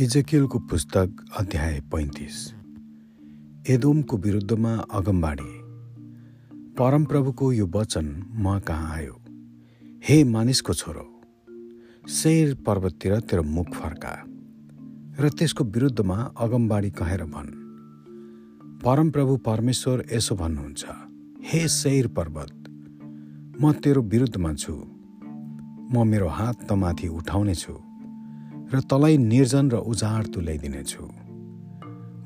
इजकियलको पुस्तक अध्याय पैँतिस। एदोमको विरुद्धमा अगमबाडी। परमप्रभुको यो वचन म कहाँ आयो? हे मानिसको छोरो शेर पर्वततिर तेरो मुख फर्का र त्यसको विरुद्धमा अगमबाडी कहेर भन्। परमप्रभु परमेश्वर यसो भन्नुहुन्छ हे शेर पर्वत म तेरो विरुद्धमा छु। म मेरो हात तमाथि उठाउने छु र तलाई निर्जन र उजाड तुल्याइदिनेछु।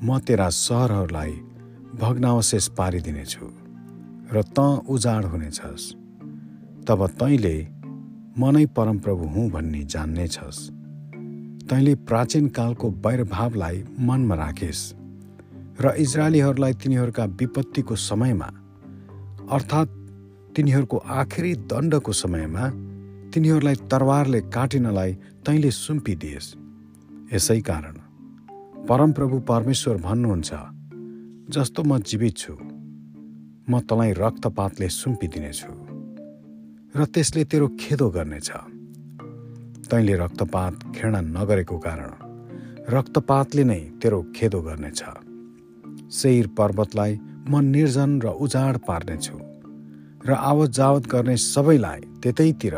म तेरा सहरहरूलाई भग्नावशेष पारिदिनेछु र त उजाड हुनेछस्। तब तैँले म नै परमप्रभु हुँ भन्ने जान्नेछस्। तैँले प्राचीन कालको वैरभावलाई मनमा राखेस् र इजरायलीहरूलाई तिनीहरूका विपत्तिको समयमा अर्थात् तिनीहरूको आखिरी दण्डको समयमा तिनीहरूलाई तरवारले काटिनलाई तैँले सुम्पिदिएस्। यसै कारण। परमप्रभु परमेश्वर भन्नुहुन्छ जस्तो म जीवित छु म तँलाई रक्तपातले सुम्पिदिनेछु र त्यसले तेरो खेदो गर्नेछ। तैँले रक्तपात घृणा नगरेको कारण रक्तपातले नै तेरो खेदो गर्नेछ। शैर पर्वतलाई म निर्जन र उजाड पार्नेछु र आवत जावत गर्ने सबैलाई त्यतैतिर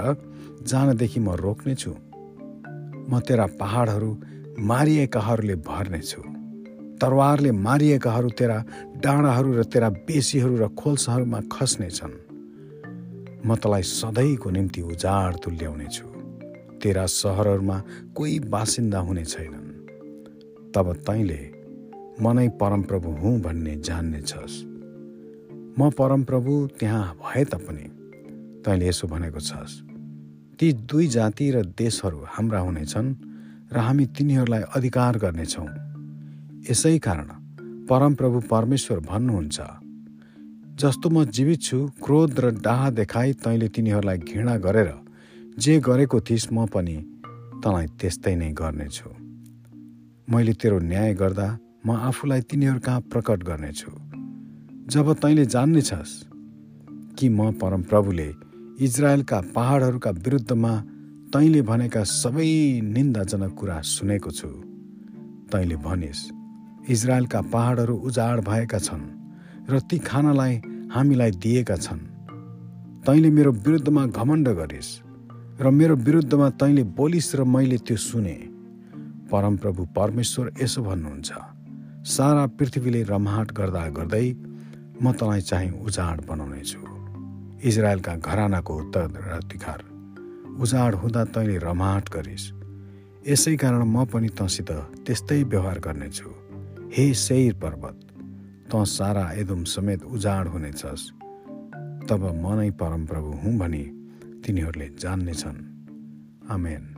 जानदेखि म रोक्नेछु म तेरा पहाडहरू मारिएकाहरूले भर्नेछु तरवारले मारिएकाहरू तेरा डाँडाहरू र तेरा बेसीहरू र खोल्साहरूमा खस्नेछन् म तँलाई सधैँको निम्ति उजाड तुल्याउनेछु तेरा सहरहरूमा कोही बासिन्दा हुने छैनन्। तब तैँले म नै परमप्रभु हुँ भन्ने जान्नेछस् म परमप्रभु त्यहाँ भए तापनि तैँले यसो भनेको छस्। ती दुई जाति र देशहरू हाम्रा हुनेछन् र हामी तिनीहरूलाई अधिकार गर्नेछौँ। यसै कारण परमप्रभु परमेश्वर भन्नुहुन्छ जस्तो म जीवित छु क्रोध र डाहा देखाई तैँले तिनीहरूलाई घृणा गरेर जे गरेको थिइस् म पनि तँलाई त्यस्तै नै गर्नेछु। मैले तेरो न्याय गर्दा म आफूलाई तिनीहरू कहाँ प्रकट गर्नेछु। जब तैँले जान्नेछस् कि म परमप्रभुले इजरायलका पहाडहरूका विरुद्धमा तैँले भनेका सबै निन्दाजनक कुरा सुनेको छु। तैँले भनिस् इजरायलका पहाडहरू उजाड भएका छन् र ती खानालाई हामीलाई दिएका छन्। तैँले मेरो विरुद्धमा घमण्ड गरिस् र मेरो विरुद्धमा तैँले बोलिस् र मैले त्यो सुने। परमप्रभु परमेश्वर यसो भन्नुहुन्छ सारा पृथ्वीले रमाहाट गर्दा गर्दै म तँलाई चाहिँ उजाड बनाउनेछु। इजरायलका घरानाको उत्तराधिकार उजाड हुँदा तैँले रमाट गरिस्। यसै कारण म पनि तँसित त्यस्तै व्यवहार गर्नेछु। हे शैर पर्वत तँ सारा एदुम समेत उजाड हुनेछस्। तब म नै परमप्रभु हुँ भनी तिनीहरूले जान्नेछन्। आमेन।